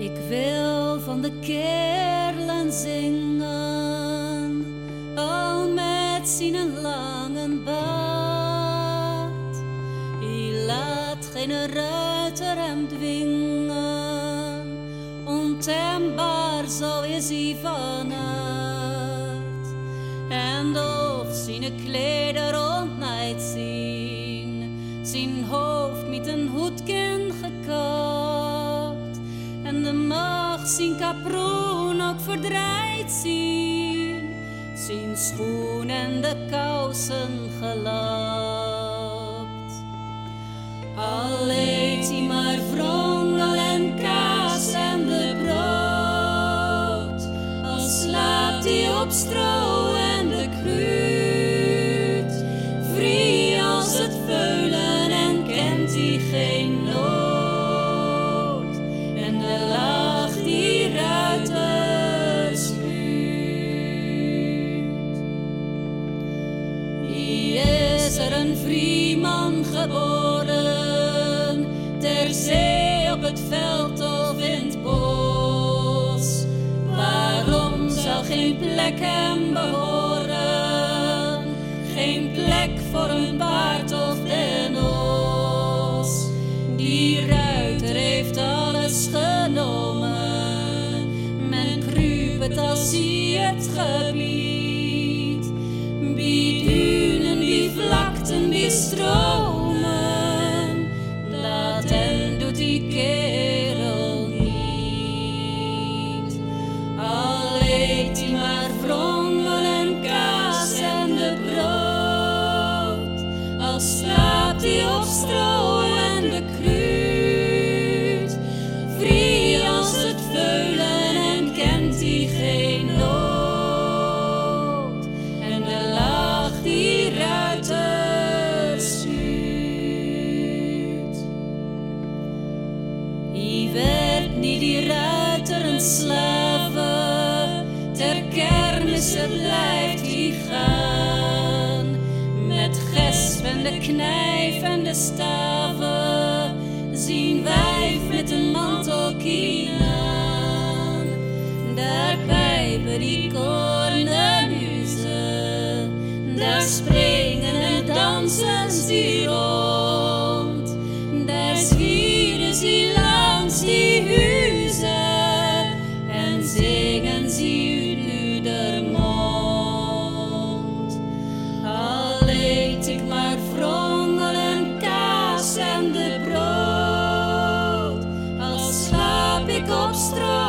Ik wil van de kerlen zingen, al met zijn lange baard. Hij laat geen ruiter hem dwingen, ontembaar zo is hij van aard. En of zijn kleder ontnijd zien, zijn hoofd met een hoedken gekapt. De mag zijn kaproen ook verdraaid zien, zijn schoen en de kousen gelapt. Al eet hij maar vrongel en kaas en de brood, al slaapt hij op stro Een vrieman geboren, ter zee op het veld of in het bos? Waarom zou geen plek hem behoren? Geen plek voor een paard of den os. Die ruiter heeft alles genomen. Men kruipt als hij het gebied. Wie stromen. Laat en doet die kerel niet. Al eet hij maar vrongel en kaas en de brood. Al slaapt hij op stro slaven, ter kermissen blijft hij gaan. Met gespen, de knijf en de staven, zien wij met een mantel aan. Daar bij die ik opstroom.